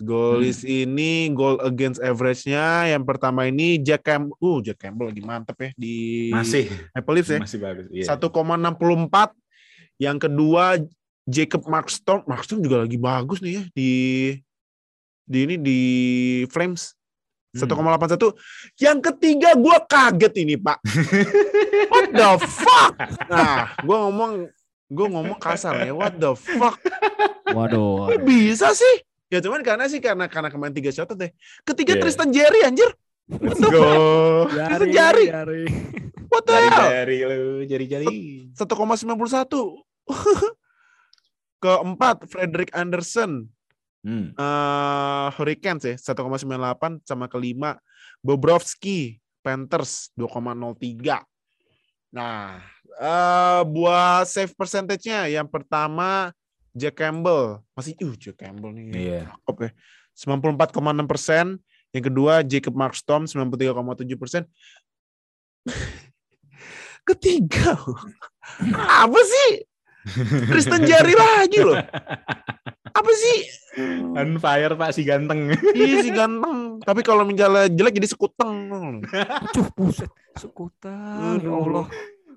Goalis ini goal against average-nya yang pertama ini Jack Campbell. Uh, Jack Campbell lagi mantep ya di Masih Maple Leafs ya. masih bagus. Iya. 1,64. Yang kedua Jacob Markstrom. Markstrom juga lagi bagus nih ya di di ini di Flames. Hmm. 1,81. Yang ketiga gua kaget ini, Pak. What the fuck? Nah, gua ngomong gua ngomong kasar ya. What the fuck? Waduh. Kok bisa sih? Ya cuman karena sih karena karena kemarin tiga shot deh. Ketiga Iya. Tristan Jerry anjir. Let's go. Tristan Jari. What the hell? Jari-jari lu, jari-jari. 1,91. Keempat, Frederick Anderson. Hmm. eh Hurricanes ya, 1,98 sama kelima Bobrovsky Panthers 2,03. Nah, eh buat save percentage-nya yang pertama Jack Campbell. Masih uh Jack Campbell nih. Iya. Cakep ya. 94,6 persen. Yang kedua Jacob Markstrom 93,7 persen. Ketiga, apa sih? Kristen Jari lagi loh. Apa sih? On fire Pak si ganteng. Iya sih ganteng. Tapi kalau misalnya jelek jadi sekuteng. Cuh, buset. Sekutang. Ya Allah.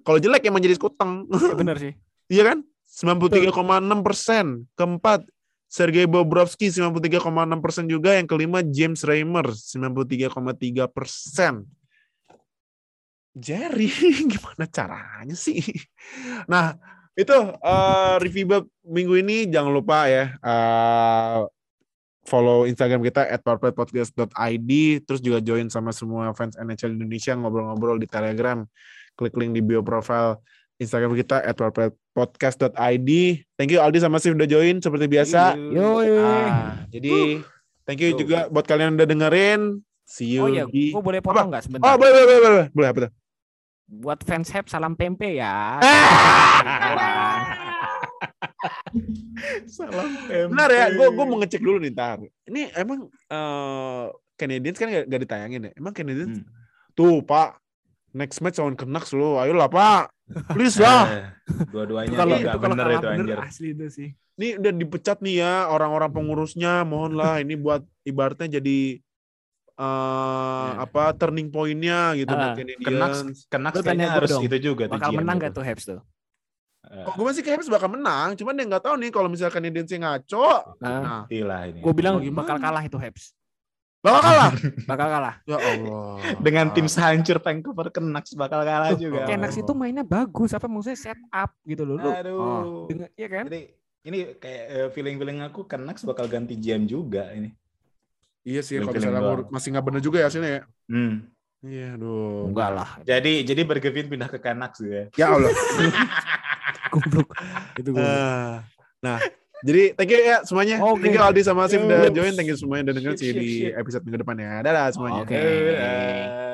Kalau jelek emang jadi sekuteng. Ya, bener sih. Iya kan? 93,6 persen. Keempat, Sergei Bobrovsky 93,6 persen juga. Yang kelima, James Reimer 93,3 persen. Jerry, gimana caranya sih? Nah, itu uh, review minggu ini jangan lupa ya uh, follow Instagram kita at @powerplaypodcast.id terus juga join sama semua fans NHL Indonesia ngobrol-ngobrol di Telegram. Klik link di bio profile Instagram kita at podcast.id. Thank you Aldi sama Sif udah join seperti biasa. Yo, ah, jadi thank you juga buat kalian yang udah dengerin. See you Oh iya, di... gue boleh potong nggak Oh sebentar? boleh boleh boleh boleh boleh apa tuh? Buat fans Heb salam tempe ya. Salam Benar ya, gue gue mau ngecek dulu nih ntar. Ini emang eh Canadiens kan gak, gak ditayangin ya? Emang Canadiens Hmm. tuh Pak next match lawan Canucks lo, ayolah Pak, please lah. Eh, Dua-duanya kalau nggak itu kalau bener kalah itu anjir. asli itu sih. Ini udah dipecat nih ya orang-orang pengurusnya, mohonlah ini buat ibaratnya jadi eh Ya. apa turning point-nya gitu Ah, Canucks Lu tanya kayaknya harus dong, itu juga Bakal GM menang gak tuh Habs tuh? Eh, Kok gue masih kayak bakal menang, cuman dia nggak tahu nih kalau misalkan Canadiens ngaco, Nah, nah Gila ini. gue bilang Bagaimana? bakal kalah itu Habs. bakal kalah. Bakal kalah. ya Allah. Dengan tim sehancur Vancouver Canucks bakal kalah juga. Canucks itu mainnya bagus, apa maksudnya set up gitu loh. Aduh. oh, dengan, iya kan? Jadi ini kayak eh, feeling-feeling aku Canucks bakal ganti GM juga ini. Iya sih, kalau misalnya gua. masih nggak bener juga ya sini ya. Hmm. Iya, aduh. Enggak lah. Jadi jadi Bergevin pindah ke Canucks ya. Ya Allah. Goblok. itu gue. Eh, nah, jadi thank you ya semuanya. Oke. Thank you Aldi sama Sim udah join. Thank you semuanya udah dengerin sih di episode minggu depan ya. Dadah semuanya. Oke. Eh,